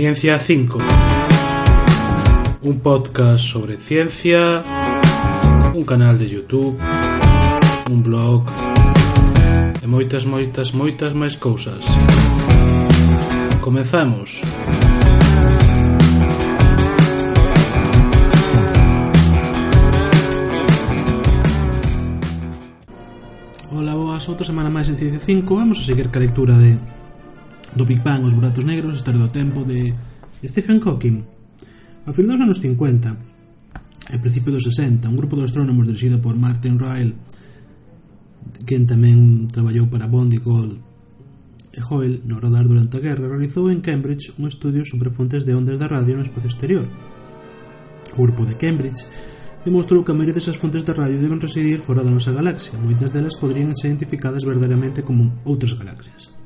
Ciencia 5. Un podcast sobre ciencia, un canal de YouTube, un blog e moitas, moitas, moitas máis cousas. Comezamos. Ola, boas, outra semana máis en Ciencia 5. Vamos a seguir ca lectura de do Big Bang, os buratos negros, historia do tempo de Stephen Hawking. Ao final dos anos 50 e principio dos 60, un grupo de astrónomos dirixido por Martin Ryle, quen tamén traballou para Bond e Gold e Hoyle no radar durante a guerra, realizou en Cambridge un estudio sobre fontes de ondas da radio no espacio exterior. O grupo de Cambridge demostrou que a maioria desas fontes de radio deben residir fora da nosa galaxia. Moitas delas poderían ser identificadas verdadeiramente como outras galaxias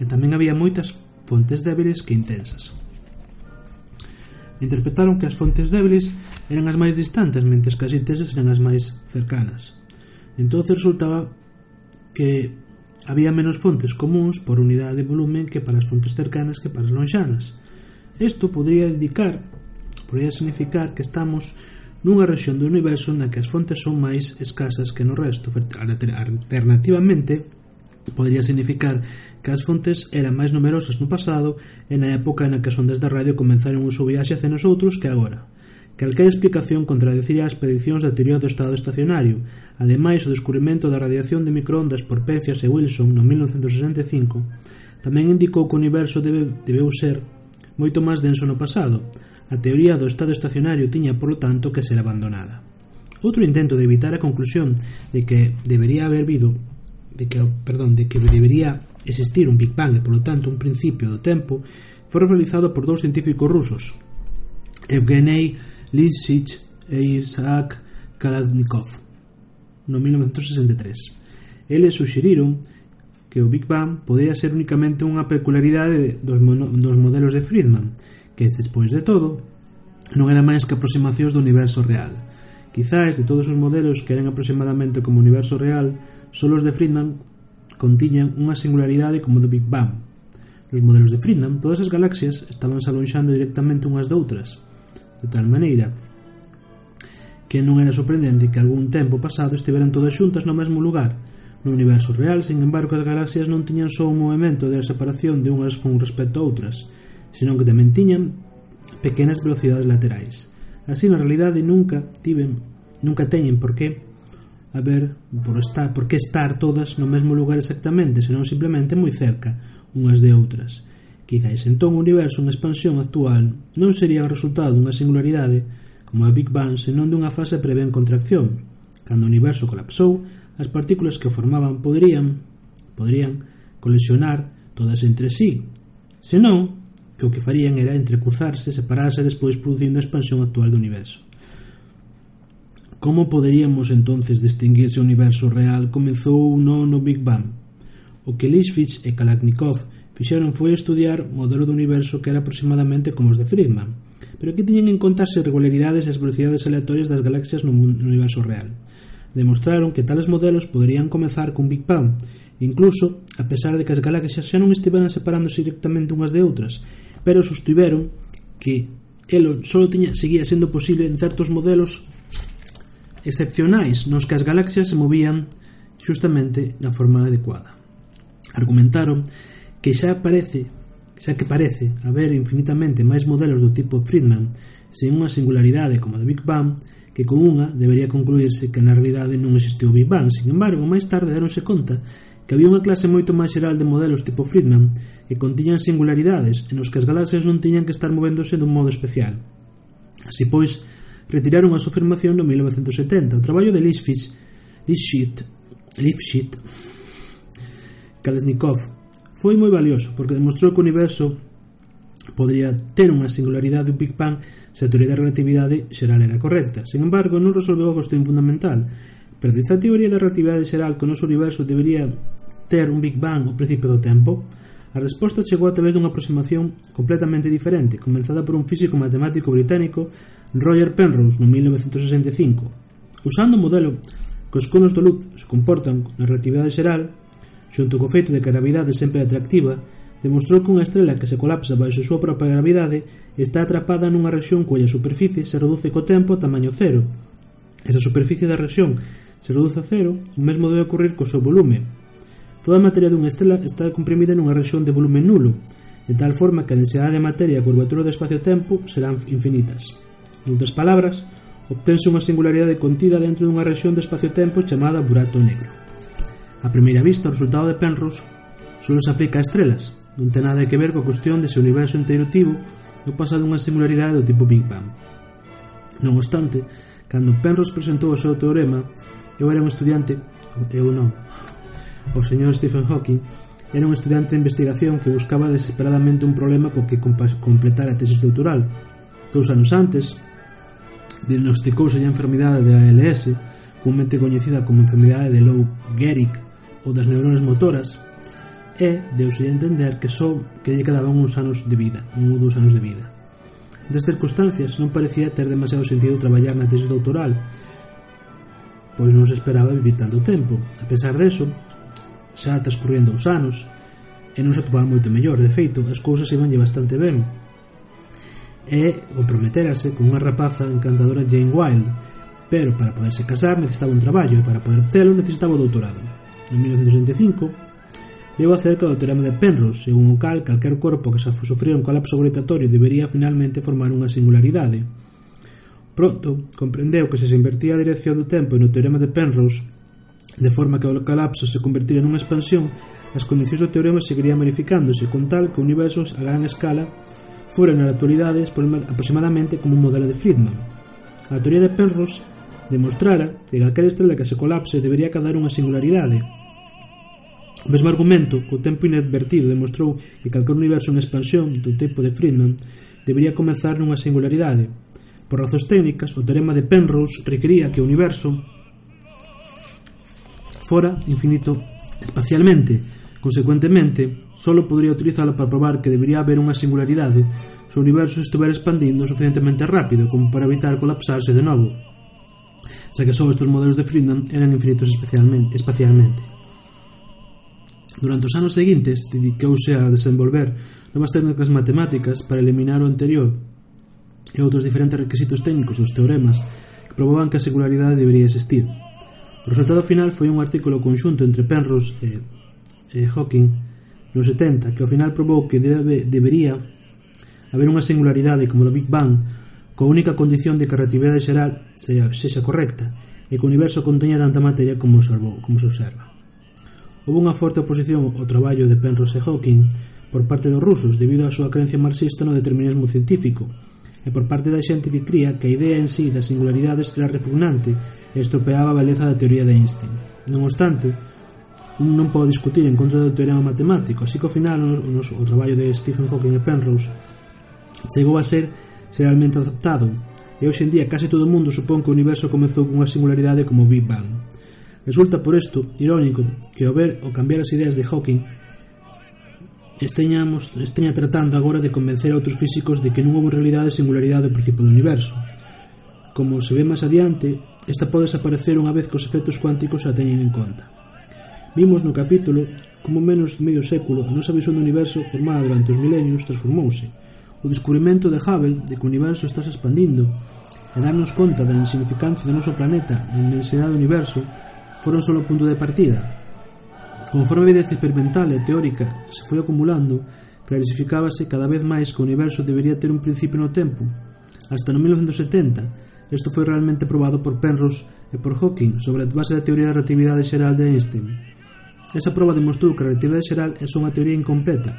e tamén había moitas fontes débiles que intensas. Interpretaron que as fontes débiles eran as máis distantes, mentres que as intensas eran as máis cercanas. Entón resultaba que había menos fontes comuns por unidade de volumen que para as fontes cercanas que para as lonxanas. Isto podría indicar, podría significar que estamos nunha rexión do universo na que as fontes son máis escasas que no resto. Alternativamente, podría significar que as fontes eran máis numerosas no pasado e na época na que as ondas da radio comenzaron o seu viaxe hacia nosotros que agora. Calquera explicación contradeciría as predicións da teoría do estado estacionario. Ademais, o descubrimento da radiación de microondas por Penzias e Wilson no 1965 tamén indicou que o universo debe, debeu ser moito máis denso no pasado. A teoría do estado estacionario tiña, polo tanto, que ser abandonada. Outro intento de evitar a conclusión de que debería haber vido de que, perdón, de que debería existir un Big Bang e polo tanto un principio do tempo foi realizado por dous científicos rusos Evgeny Lisich e Isaac Kalashnikov no 1963 eles suxeriron que o Big Bang podía ser únicamente unha peculiaridade dos, mono, dos modelos de Friedman que despois de todo non era máis que aproximacións do universo real. Quizáis de todos os modelos que eran aproximadamente como universo real, só os de Friedman contiñan unha singularidade como do Big Bang. Nos modelos de Friedman, todas as galaxias estabanse alonxando directamente unhas doutras, de tal maneira que non era sorprendente que algún tempo pasado estiveran todas xuntas no mesmo lugar. No universo real, sin embargo, as galaxias non tiñan só un movimento de separación de unhas con respecto a outras, senón que tamén tiñan pequenas velocidades laterais. Así, na realidade, nunca tiven, nunca teñen por que a ver por, estar, por que estar todas no mesmo lugar exactamente, senón simplemente moi cerca unhas de outras. Quizáis entón o universo en expansión actual non sería o resultado dunha singularidade como a Big Bang, senón dunha fase previa en contracción. Cando o universo colapsou, as partículas que o formaban poderían poderían colisionar todas entre sí. Senón, que o que farían era entrecruzarse, separarse e despois producindo a expansión actual do universo. Como poderíamos entonces distinguir se o universo real comezou ou non no Big Bang? O que Lipschitz e Kalashnikov fixeron foi estudiar modelo do universo que era aproximadamente como os de Friedman, pero que tiñen en conta as irregularidades e as velocidades aleatorias das galaxias no universo real. Demostraron que tales modelos poderían comezar cun Big Bang, incluso a pesar de que as galaxias xa non estiveran separándose directamente unhas de outras, pero sustiveron que elo só tiña, seguía sendo posible en certos modelos excepcionais nos que as galaxias se movían xustamente na forma adecuada. Argumentaron que xa parece xa que parece haber infinitamente máis modelos do tipo Friedman sen unha singularidade como a do Big Bang que con unha debería concluirse que na realidade non existiu Big Bang. Sin embargo, máis tarde deronse conta que había unha clase moito máis xeral de modelos tipo Friedman que contiñan singularidades en os que as galaxias non tiñan que estar movéndose dun modo especial. Así pois, retiraron a súa afirmación no 1970. O traballo de Lipschitz, Lifshitz, Lipschitz Kalesnikov foi moi valioso porque demostrou que o universo podría ter unha singularidade do Big Bang se a teoría da relatividade xeral era correcta. Sen embargo, non resolveu a cuestión fundamental. Pero dice a teoría da relatividade xeral que o noso universo debería ter un Big Bang ao principio do tempo, A resposta chegou a través dunha aproximación completamente diferente, comenzada por un físico matemático británico Roger Penrose no 1965. Usando o modelo que os conos do Luz se comportan na relatividade xeral, xunto co feito de que a gravidade sempre é atractiva, demostrou que unha estrela que se colapsa baixo a súa propia gravidade está atrapada nunha rexión cuya superficie se reduce co tempo a tamaño cero. Esa superficie da rexión se reduce a cero, o mesmo debe ocurrir co seu volume, Toda a materia dunha estela está comprimida nunha rexión de volume nulo, de tal forma que a densidade de materia e a curvatura do espacio-tempo serán infinitas. En outras palabras, obtense unha singularidade contida dentro dunha rexión de espacio-tempo chamada burato negro. A primeira vista, o resultado de Penrose só se aplica a estrelas, non ten nada que ver coa cuestión de se o universo inteiro tivo no pasado unha singularidade do tipo Big Bang. Non obstante, cando Penrose presentou o seu teorema, eu era un estudiante, eu non, o señor Stephen Hawking, era un estudiante de investigación que buscaba desesperadamente un problema co que completar a tesis doutoral. Dous anos antes, diagnosticouse a enfermidade de ALS, comúnmente coñecida como enfermidade de Lou Gehrig ou das neuronas motoras, e deuse a entender que só que lle quedaban uns anos de vida, un ou dous anos de vida. Das circunstancias non parecía ter demasiado sentido traballar na tesis doutoral, pois non se esperaba vivir tanto tempo. A pesar deso, xa transcurrendo os anos e non se atopaban moito mellor, de feito, as cousas ibanlle bastante ben. E comprometerase con unha rapaza encantadora Jane Wilde, pero para poderse casar necesitaba un traballo e para poder obtelo necesitaba o doutorado. En 1925 levou acerca do teorema de Penrose, según o cal calquer corpo que se sufrira un colapso gravitatorio debería finalmente formar unha singularidade. Pronto, comprendeu que se se invertía a dirección do tempo e no teorema de Penrose de forma que o colapso se convertira nunha expansión, as condicións do teorema seguirían verificándose con tal que universos a gran escala foran na actualidade aproximadamente como un modelo de Friedman. A teoría de Penrose demostrara que calquera estrela que se colapse debería cadar unha singularidade. O mesmo argumento, co tempo inadvertido, demostrou que calquer universo en expansión do tipo de Friedman debería comenzar nunha singularidade. Por razóns técnicas, o teorema de Penrose requería que o universo fora infinito espacialmente. Consecuentemente, solo podría utilizala para probar que debería haber unha singularidade se o universo estuvera expandindo suficientemente rápido como para evitar colapsarse de novo, xa que só estes modelos de Friedman eran infinitos especialmente, espacialmente. Durante os anos seguintes, dedicouse a desenvolver novas técnicas matemáticas para eliminar o anterior e outros diferentes requisitos técnicos dos teoremas que probaban que a singularidade debería existir. O resultado final foi un artículo conxunto entre Penrose e, e Hawking no 70 que ao final probou que debe, debería haber unha singularidade como do Big Bang coa única condición de que a relatividade xeral sexa, sexa correcta e que o universo conteña tanta materia como, observou, como se observa. Houve unha forte oposición ao traballo de Penrose e Hawking por parte dos rusos debido á súa creencia marxista no determinismo científico e por parte da xente que cría que a idea en sí das singularidades era repugnante e estropeaba a beleza da teoría de Einstein. Non obstante, un non pode discutir en contra do teorema matemático, así que ao final o, o, o traballo de Stephen Hawking e Penrose chegou a ser serialmente adaptado, e hoxe en día case todo o mundo supón que o universo comezou cunha singularidade como Big Bang. Resulta por isto irónico que ao ver ou cambiar as ideas de Hawking esteñamos, esteña tratando agora de convencer a outros físicos de que non houve realidade singularidade ao principio do universo. Como se ve máis adiante, Esta pode desaparecer unha vez que os efectos cuánticos a teñen en conta. Vimos no capítulo como menos medio século a nosa visión do universo formada durante os milenios transformouse. O descubrimento de Hubble de que o universo está se expandindo e darnos conta da insignificancia do noso planeta e inmensidade do universo foron só o punto de partida. Conforme a evidencia experimental e teórica se foi acumulando, clarificábase cada vez máis que o universo debería ter un principio no tempo, hasta no 1970, Isto foi realmente probado por Penrose e por Hawking sobre a base da teoría da relatividade xeral de Einstein. Esa proba demostrou que a relatividade xeral é só unha teoría incompleta.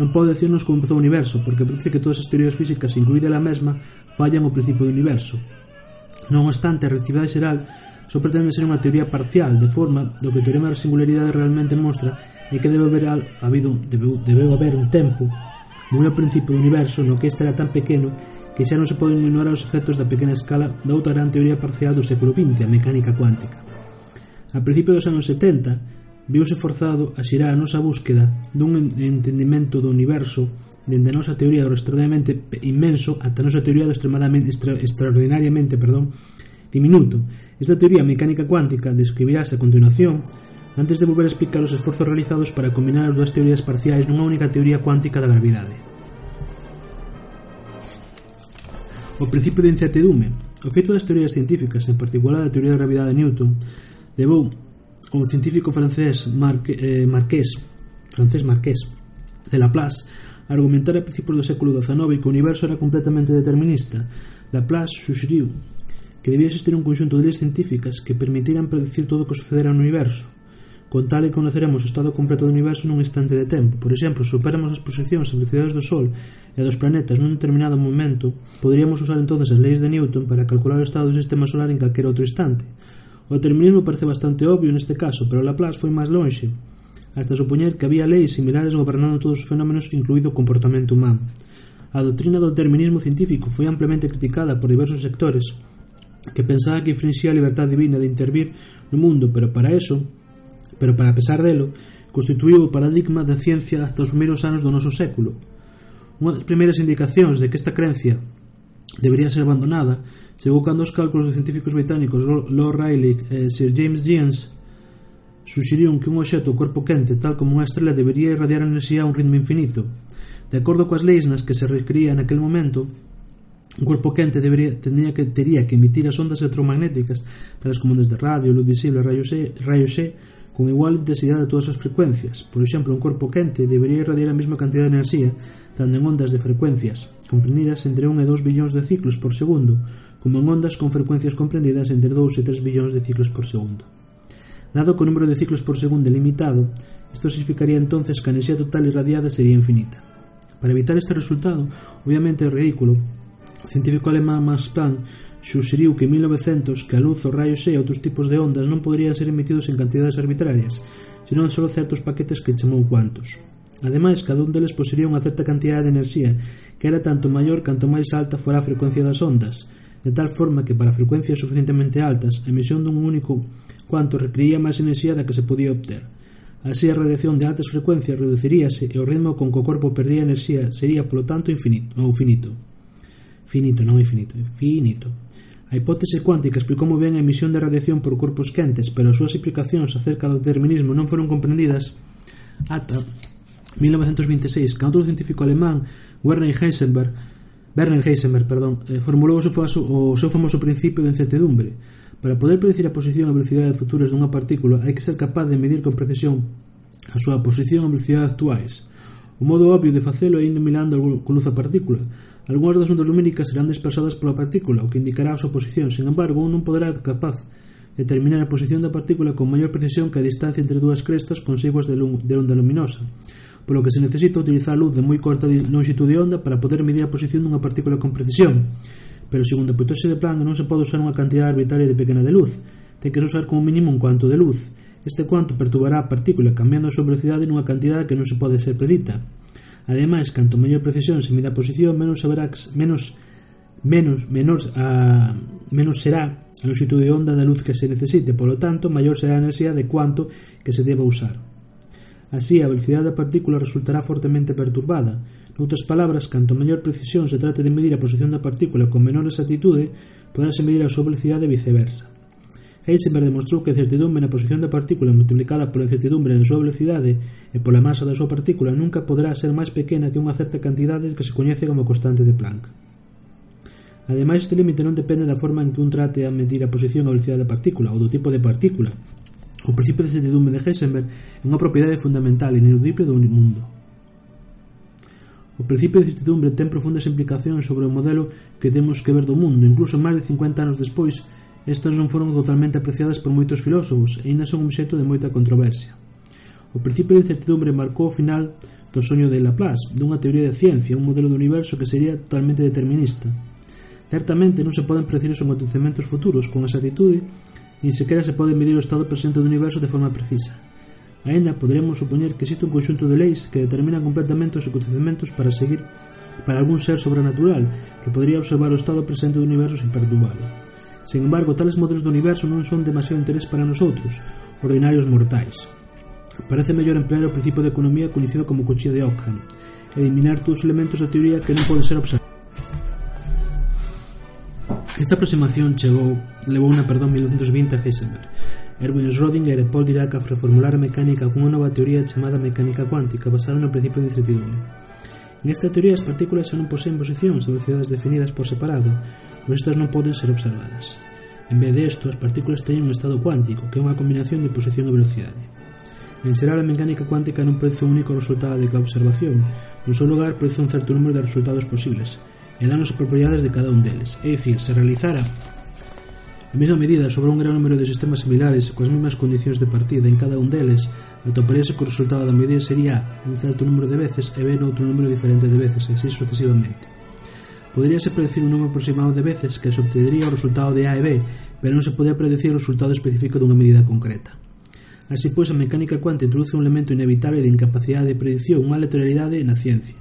Non pode decirnos como empezou o universo, porque parece que todas as teorías físicas, incluída a mesma, fallan o principio do universo. Non obstante, a relatividade xeral só pretende ser unha teoría parcial, de forma do que o teorema da singularidade realmente mostra é que debe haber, habido, debe, debe haber un tempo, moi ao principio do universo, no que este era tan pequeno que xa non se poden ignorar os efectos da pequena escala da outra gran teoría parcial do século XX, a mecánica cuántica. A principio dos anos 70, viuse forzado a xirar a nosa búsqueda dun entendimento do universo dende a nosa teoría do extraordinariamente inmenso ata a nosa teoría do extremadamente extra, extraordinariamente, perdón, diminuto. Esta teoría mecánica cuántica describirase a continuación antes de volver a explicar os esforzos realizados para combinar as dúas teorías parciais nunha única teoría cuántica da gravidade. O principio de incertidume. O feito das teorías científicas, en particular a teoría da gravidade de Newton, levou o científico francés Marque, eh, Marqués, francés Marqués de Laplace, a argumentar a principios do século XIX que o universo era completamente determinista. Laplace suxeriu que debía existir un conxunto de leis científicas que permitiran predecir todo o que sucedera no universo, Con tal e conoceremos o estado completo do universo nun instante de tempo. Por exemplo, se superamos as posicións e velocidades do Sol e dos planetas nun determinado momento, poderíamos usar entonces as leis de Newton para calcular o estado do sistema solar en calquera outro instante. O determinismo parece bastante obvio neste caso, pero Laplace foi máis lonxe, hasta supoñer que había leis similares gobernando todos os fenómenos, incluído o comportamento humano. A doutrina do determinismo científico foi amplemente criticada por diversos sectores, que pensaba que infringía a libertad divina de intervir no mundo, pero para eso pero para pesar delo, constituíu o paradigma da ciencia hasta os primeiros anos do noso século. Unha das primeiras indicacións de que esta creencia debería ser abandonada chegou cando os cálculos dos científicos británicos Lord Rayleigh eh, e Sir James Jeans suxiriron que un obxecto corpo quente tal como unha estrela debería irradiar enerxía a un ritmo infinito. De acordo coas leis nas que se recría naquel momento, un corpo quente debería, tendría que, tería que emitir as ondas electromagnéticas tales como ondas de radio, luz visible, rayos X, rayos X, con igual intensidade a todas as frecuencias. Por exemplo, un corpo quente debería irradiar a mesma cantidad de enerxía tanto en ondas de frecuencias comprendidas entre 1 e 2 billóns de ciclos por segundo, como en ondas con frecuencias comprendidas entre 2 e 3 billóns de ciclos por segundo. Dado que o número de ciclos por segundo é limitado, isto significaría entonces que a enerxía total irradiada sería infinita. Para evitar este resultado, obviamente é ridículo, o científico alemán Max Planck Suxeriu que en 1900 que a luz, os raios e outros tipos de ondas non poderían ser emitidos en cantidades arbitrarias, senón só certos paquetes que chamou cuantos. Ademais, cada un deles posería unha certa cantidade de enerxía, que era tanto maior canto máis alta fora a frecuencia das ondas, de tal forma que para frecuencias suficientemente altas, a emisión dun único cuanto requería máis enerxía da que se podía obter. Así, a radiación de altas frecuencias reduciríase e o ritmo con que o corpo perdía enerxía sería, polo tanto, infinito, ou finito. Finito, non infinito, finito. A hipótese cuántica explicou moi ben a emisión de radiación por corpos quentes, pero as súas explicacións acerca do determinismo non foron comprendidas ata 1926, cando outro científico alemán, Werner Heisenberg, Werner Heisenberg, perdón, eh, formulou o seu, famoso, o seu famoso principio de incertidumbre. Para poder predecir a posición e a velocidade futuras dunha partícula, hai que ser capaz de medir con precisión a súa posición e velocidade actuais. O modo obvio de facelo é iluminando con luz a partícula, Algúnas das ondas lumínicas serán dispersadas pola partícula, o que indicará a súa posición. Sen embargo, un non poderá capaz determinar a posición da partícula con maior precisión que a distancia entre dúas crestas consiguas de, de onda luminosa, polo que se necesita utilizar luz de moi corta longitud de onda para poder medir a posición dunha partícula con precisión. Pero segundo a hipótese de Planck non se pode usar unha cantidade arbitraria de pequena de luz, ten que usar como mínimo un cuanto de luz. Este cuanto perturbará a partícula cambiando a súa velocidade nunha cantidade que non se pode ser predita. Ademais, canto mellor precisión se mida a posición, menos haberá menos menos menor a menos será a longitud de onda da luz que se necesite, polo tanto, maior será a enerxía de cuanto que se deba usar. Así, a velocidade da partícula resultará fortemente perturbada. Noutras palabras, canto mellor precisión se trate de medir a posición da partícula con menor exactitude, poderase medir a súa velocidade e viceversa. Heisenberg demostrou que a incertidumbre na posición da partícula multiplicada pola incertidumbre na súa velocidade e pola masa da súa partícula nunca poderá ser máis pequena que unha certa cantidade que se coñece como constante de Planck. Ademais, este límite non depende da forma en que un trate a medir a posición e a velocidade da partícula ou do tipo de partícula. O principio de certidumbre de Heisenberg é unha propiedade fundamental e ineludible do mundo. O principio de certidumbre ten profundas implicacións sobre o modelo que temos que ver do mundo, incluso máis de 50 anos despois, Estas non foron totalmente apreciadas por moitos filósofos e aínda son obxecto de moita controversia. O principio de incertidumbre marcou o final do soño de Laplace, dunha teoría de ciencia, un modelo do universo que sería totalmente determinista. Certamente non se poden predecir os acontecementos futuros con exactitude, nin sequera se pode medir o estado presente do universo de forma precisa. Aínda poderemos supoñer que existe un conxunto de leis que determinan completamente os acontecementos para seguir para algún ser sobrenatural que podría observar o estado presente do universo sin perturbalo. Sen embargo, tales modelos do universo non son demasiado interés para nosotros, ordinarios mortais. Parece mellor emplear o principio de economía coñecido como cuchilla de Ockham, eliminar todos os elementos da teoría que non poden ser observados. Esta aproximación chegou, levou unha perdón 1920 a Heisenberg. Erwin Schrödinger e Paul Dirac a reformular a mecánica cunha nova teoría chamada mecánica cuántica basada no principio de incertidumbre. Nesta teoría as partículas xa non poseen posicións ou velocidades definidas por separado, pero estas non poden ser observadas. En vez desto, as partículas teñen un estado cuántico, que é unha combinación de posición e velocidade. En xeral, a mecánica cuántica non produce un único resultado de cada observación, no seu lugar produce un certo número de resultados posibles, e danos propiedades de cada un deles. É dicir, se realizara a mesma medida sobre un gran número de sistemas similares coas mesmas condicións de partida en cada un deles, atoparíase que o resultado da medida sería un certo número de veces e ben outro número diferente de veces, e así sucesivamente. Poderíase predecir un número aproximado de veces que se obtendría o resultado de A e B, pero non se podía predecir o resultado específico dunha medida concreta. Así pois, a mecánica cuántica introduce un elemento inevitable de incapacidade de predicción, unha aleatoriedade na ciencia.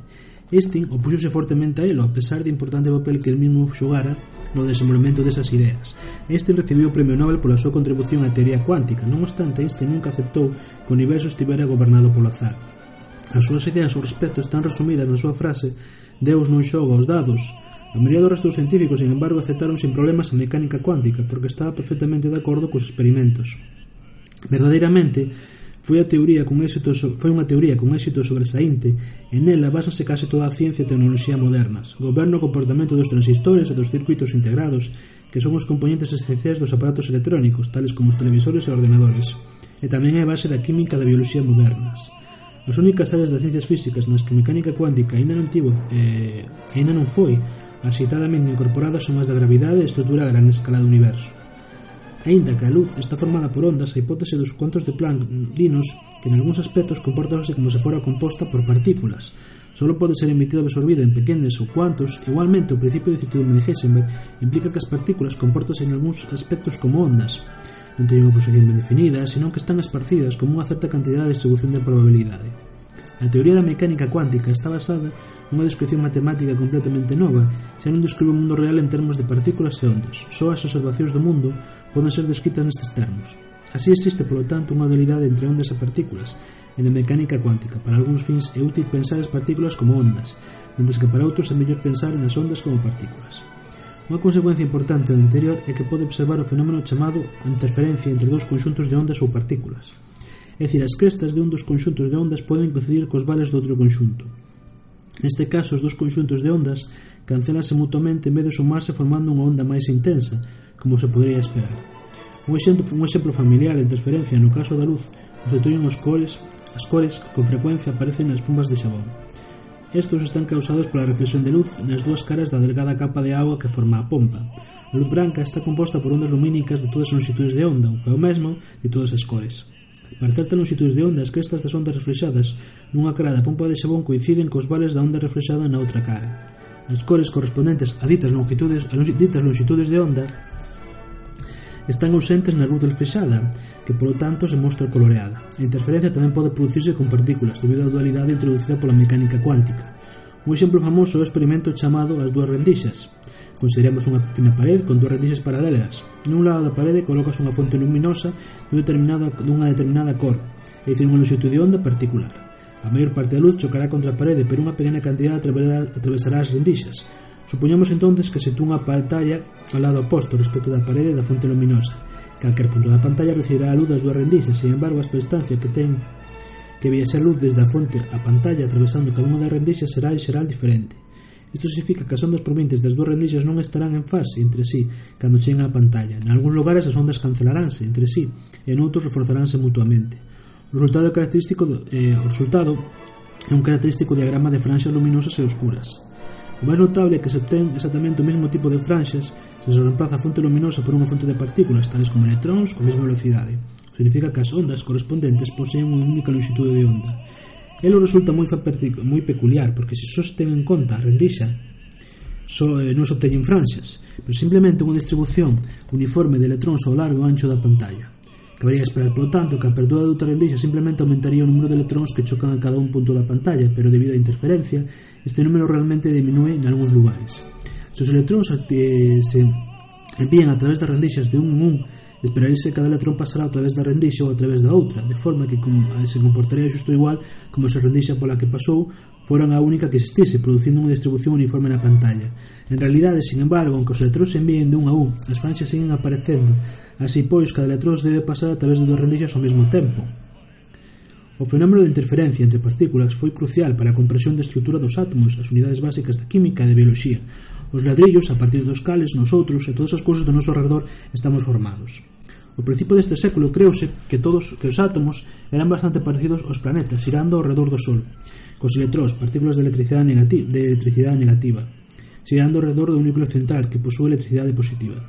Einstein opuxose fortemente a elo, a pesar do importante papel que el mismo xogara no desenvolvemento desas ideas. Einstein recibiu o Premio Nobel pola súa contribución á teoría cuántica, non obstante, Einstein nunca aceptou que o universo estivera gobernado polo azar. As súas ideas ao respecto están resumidas na súa frase Deus non xoga aos dados. A maioría dos restos científicos, sin embargo, aceptaron sin problemas a mecánica cuántica porque estaba perfectamente de acordo cos experimentos. Verdadeiramente, foi a teoría con éxito foi unha teoría con éxito sobresaínte e nela basase case toda a ciencia e tecnoloxía modernas. Goberna o comportamento dos transistores e dos circuitos integrados, que son os componentes esenciais dos aparatos electrónicos, tales como os televisores e ordenadores. E tamén é base da química da bioloxía modernas. As únicas áreas das ciencias físicas nas que a mecánica cuántica aínda non tivo eh, aínda non foi axeitadamente incorporada son as da gravidade e estrutura a gran escala do universo. Aínda que a luz está formada por ondas, a hipótese dos cuantos de Planck dinos que en algúns aspectos comportase como se fora composta por partículas. Solo pode ser emitida ou absorbida en pequenes ou cuantos, igualmente o principio de certidumbre de Heisenberg implica que as partículas comportase en algúns aspectos como ondas non teñen unha posición ben definida, senón que están esparcidas como unha certa cantidad de distribución de probabilidade. A teoría da mecánica cuántica está basada nunha descripción matemática completamente nova, xa non describe o mundo real en termos de partículas e ondas. Só as observacións do mundo poden ser descritas nestes termos. Así existe, polo tanto, unha dualidade entre ondas e partículas, en a mecánica cuántica. Para algúns fins é útil pensar as partículas como ondas, mentres que para outros é mellor pensar nas ondas como partículas. Unha consecuencia importante do anterior é que pode observar o fenómeno chamado interferencia entre dous conxuntos de ondas ou partículas. É dicir, as crestas de un dos conxuntos de ondas poden coincidir cos vales do outro conxunto. Neste caso, os dous conxuntos de ondas cancelanse mutuamente en vez de sumarse formando unha onda máis intensa, como se podría esperar. Un exemplo, un exemplo familiar de interferencia no caso da luz constituyen os cores, as cores que con frecuencia aparecen nas pumbas de xabón. Estes están causados pola reflexión de luz nas dúas caras da delgada capa de auga que forma a pompa. A luz branca está composta por ondas lumínicas de todas as longitudes de onda, o que é o mesmo de todas as cores. Para certas longitudes de onda, as crestas das ondas reflexadas nunha cara da pompa de xabón coinciden cos vales da onda reflexada na outra cara. As cores correspondentes a ditas longitudes, a ditas longitudes de onda están ausentes na luz desfexada, que polo tanto se mostra coloreada. A interferencia tamén pode producirse con partículas debido á dualidade introducida pola mecánica cuántica. Un exemplo famoso é o experimento chamado as dúas rendixas. Consideramos unha fina parede con dúas rendixas paralelas. Nun lado da parede colocas unha fonte luminosa dun determinado, dunha determinada cor, é dicir, unha longitud de onda particular. A maior parte da luz chocará contra a parede, pero unha pequena cantidad atravesará as rendixas, Supoñamos entonces que se unha pantalla ao lado oposto respecto da parede da fonte luminosa. Calquer punto da pantalla recibirá a luz das dúas rendixas, sin embargo, a distancia que ten que viese a luz desde a fonte á pantalla atravesando cada unha das rendixas será en xeral diferente. Isto significa que as ondas provenientes das dúas rendixas non estarán en fase entre sí cando cheguen á pantalla. En algúns lugares as ondas cancelaranse entre sí e en outros reforzaránse mutuamente. O resultado característico do, eh, o resultado é un característico diagrama de franxas luminosas e oscuras. O máis notable é que se obtén exactamente o mesmo tipo de franxas se se reemplaza a fonte luminosa por unha fonte de partículas tales como electróns con mesma velocidade. Significa que as ondas correspondentes poseen unha única longitude de onda. Elo resulta moi, moi peculiar porque se sosten en conta a rendixa so, eh, non se obteñen franxas, pero simplemente unha distribución uniforme de electróns ao largo e ancho da pantalla. Cabería esperar, polo tanto, que a apertura do tarendeixo simplemente aumentaría o número de electróns que chocan a cada un punto da pantalla, pero debido á interferencia, este número realmente diminúe en algúns lugares. Se os electróns eh, se envían a través das rendeixas de un en un, esperaríse que cada electrón pasará a través da rendixa ou a través da outra, de forma que eh, se comportaría xusto igual como se a rendixa pola que pasou foran a única que existise, producindo unha distribución uniforme na pantalla. En realidade, sin embargo, aunque os electróns se envíen de un a un, as franxas siguen aparecendo, Así pois, cada electrón debe pasar a través de dúas rendixas ao mesmo tempo. O fenómeno de interferencia entre partículas foi crucial para a comprensión da estrutura dos átomos, as unidades básicas da química e da bioloxía, os ladrillos a partir dos cales nosotros e todas as cousas do noso redor estamos formados. O principio deste século creuse que todos que os átomos eran bastante parecidos aos planetas girando ao redor do Sol, cos electróns, partículas de electricidade negativa, de electricidade negativa, girando ao redor do núcleo central que posúe electricidade positiva.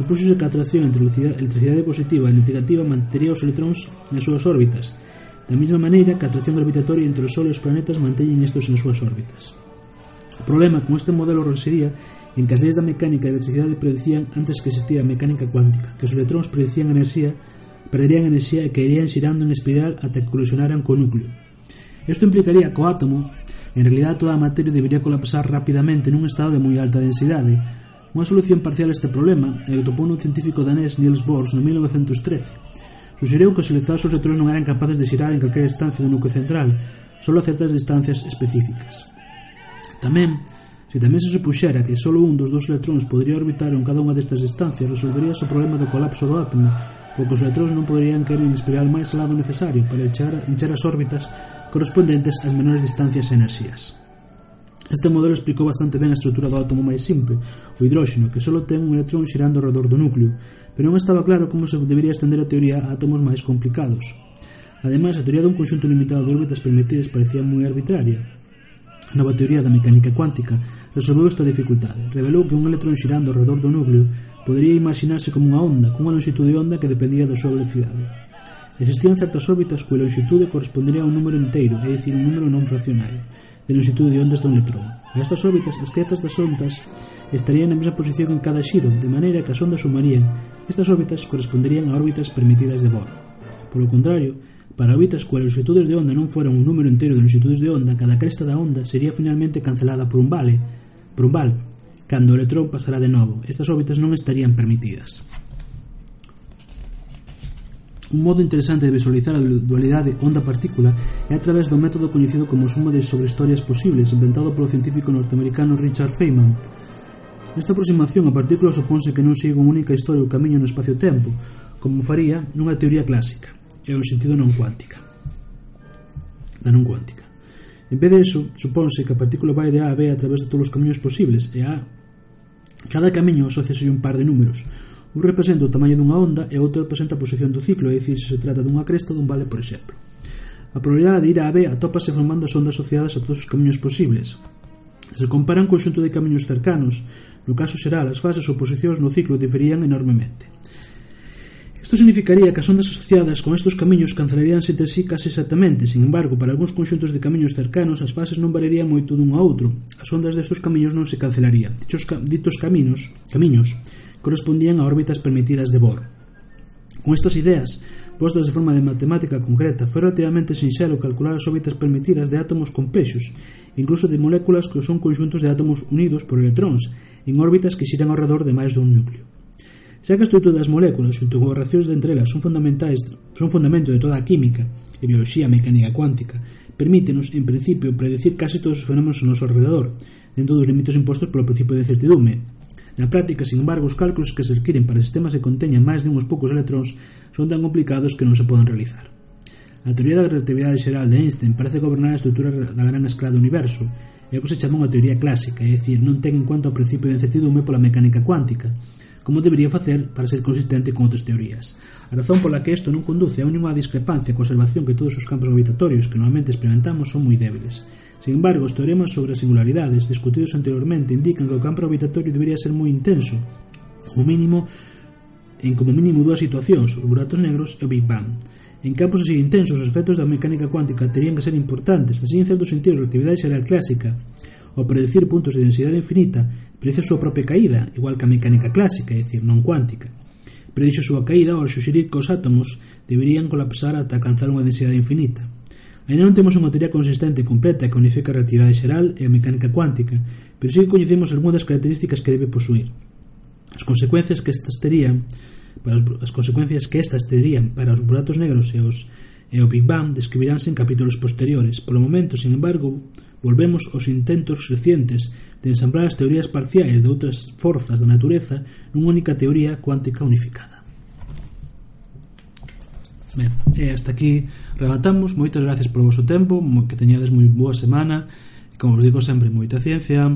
Supúxose que a atracción entre electricidade positiva e negativa mantería os electróns nas súas órbitas, da mesma maneira que a atracción gravitatoria entre o Sol e os planetas manteñen estes nas súas órbitas. O problema con este modelo residía en que as leis da mecánica e electricidade predicían antes que existía a mecánica cuántica, que os electróns predicían enerxía, perderían enerxía e que irían xirando en espiral ata que colisionaran co núcleo. Isto implicaría que o átomo, en realidad toda a materia debería colapsar rapidamente nun estado de moi alta densidade, Unha solución parcial a este problema é que topou un científico danés Niels Bohr no 1913. Suxereu que os electrons e non eran capaces de xirar en calquera distancia do núcleo central, só a certas distancias específicas. Tamén, se tamén se supuxera que só un dos dous electróns podría orbitar en cada unha destas distancias, resolvería o problema do colapso do átomo, porque os electróns non poderían caer en espiral máis alado necesario para echar, encher as órbitas correspondentes ás menores distancias e enerxías. Este modelo explicou bastante ben a estrutura do átomo máis simple, o hidróxeno, que só ten un electrón xirando ao redor do núcleo, pero non estaba claro como se debería estender a teoría a átomos máis complicados. Ademais, a teoría dun conxunto limitado de órbitas permitidas parecía moi arbitraria. A nova teoría da mecánica cuántica resolveu esta dificultade. Revelou que un electrón xirando ao redor do núcleo podería imaginarse como unha onda, cunha lonxitude de onda que dependía da súa velocidade. Existían certas órbitas cuya lonxitude correspondería a un número inteiro, é dicir, un número non fraccionario de longitude de ondas do electrón. Nestas órbitas, as cretas das ondas estarían na mesma posición en cada xiro, de maneira que as ondas sumarían. Estas órbitas corresponderían a órbitas permitidas de Bohr. Por o contrario, para órbitas cuas longitudes de onda non foran un número entero de longitudes de onda, cada cresta da onda sería finalmente cancelada por un vale, por un val, cando o electrón pasará de novo. Estas órbitas non estarían permitidas. Un modo interesante de visualizar a dualidade onda-partícula é a través do método coñecido como suma de sobrehistorias posibles inventado polo científico norteamericano Richard Feynman. Nesta aproximación a partícula supónse que non siga unha única historia ou camiño no espacio-tempo, como faría nunha teoría clásica, e un sentido non cuántica. Da non cuántica. En vez de eso, supónse que a partícula vai de A a B a través de todos os camiños posibles, e a cada camiño asociase un par de números, Un representa o tamaño dunha onda e outro representa a posición do ciclo, é dicir, se se trata dunha cresta dun vale, por exemplo. A probabilidade de ir a B atópase formando as ondas asociadas a todos os camiños posibles. Se compara un conxunto de camiños cercanos, no caso xeral, as fases ou posicións no ciclo diferían enormemente. Isto significaría que as ondas asociadas con estes camiños cancelaríanse entre sí case exactamente, sin embargo, para algúns conxuntos de camiños cercanos as fases non valerían moito dun a outro. As ondas destes camiños non se cancelarían. Dichos, ca ditos caminos, camiños correspondían a órbitas permitidas de Bohr. Con estas ideas, postas de forma de matemática concreta, foi relativamente sinxelo calcular as órbitas permitidas de átomos complexos, incluso de moléculas que son conxuntos de átomos unidos por electróns, en órbitas que xiran ao redor de máis dun núcleo. Xa que a estrutura das moléculas xunto con reaccións de entre elas son fundamentais, son fundamento de toda a química e bioloxía mecánica cuántica, permítenos, en principio, predecir case todos os fenómenos ao noso alrededor, dentro dos limites impostos polo principio de certidume, Na práctica, sin embargo, os cálculos que se requiren para sistemas que conteñan máis de uns poucos electróns son tan complicados que non se poden realizar. A teoría da relatividade xeral de Einstein parece gobernar a estrutura da gran escala do universo, é o que se chama unha teoría clásica, é dicir, non ten en conta o principio de incertidume pola mecánica cuántica, como debería facer para ser consistente con outras teorías. A razón pola que isto non conduce a unha discrepancia coa observación que todos os campos gravitatorios que normalmente experimentamos son moi débiles. Sin embargo, os teoremas sobre as singularidades discutidos anteriormente indican que o campo gravitatorio debería ser moi intenso, como mínimo en como mínimo dúas situacións, os buratos negros e o Big Bang. En campos así intensos, os efectos da mecánica cuántica terían que ser importantes, así en certo sentido a relatividade será clásica, ao predecir puntos de densidade infinita, predice a súa propia caída, igual que a mecánica clásica, é dicir, non cuántica. Predixo a súa caída ao suxerir que os átomos deberían colapsar ata alcanzar unha densidade infinita. Ainda non temos unha teoría consistente e completa que unifique a relatividade xeral e a mecánica cuántica, pero sí que coñecemos algunhas das características que debe posuir. As consecuencias que estas terían para os, as consecuencias que estas terían para os buratos negros e os e o Big Bang describiránse en capítulos posteriores. Polo momento, sin embargo, volvemos aos intentos recientes de ensamblar as teorías parciais de outras forzas da natureza nunha única teoría cuántica unificada. Ben, e hasta aquí rematamos. Moitas gracias polo vosso tempo, que teñades moi boa semana. Como vos digo sempre, moita ciencia.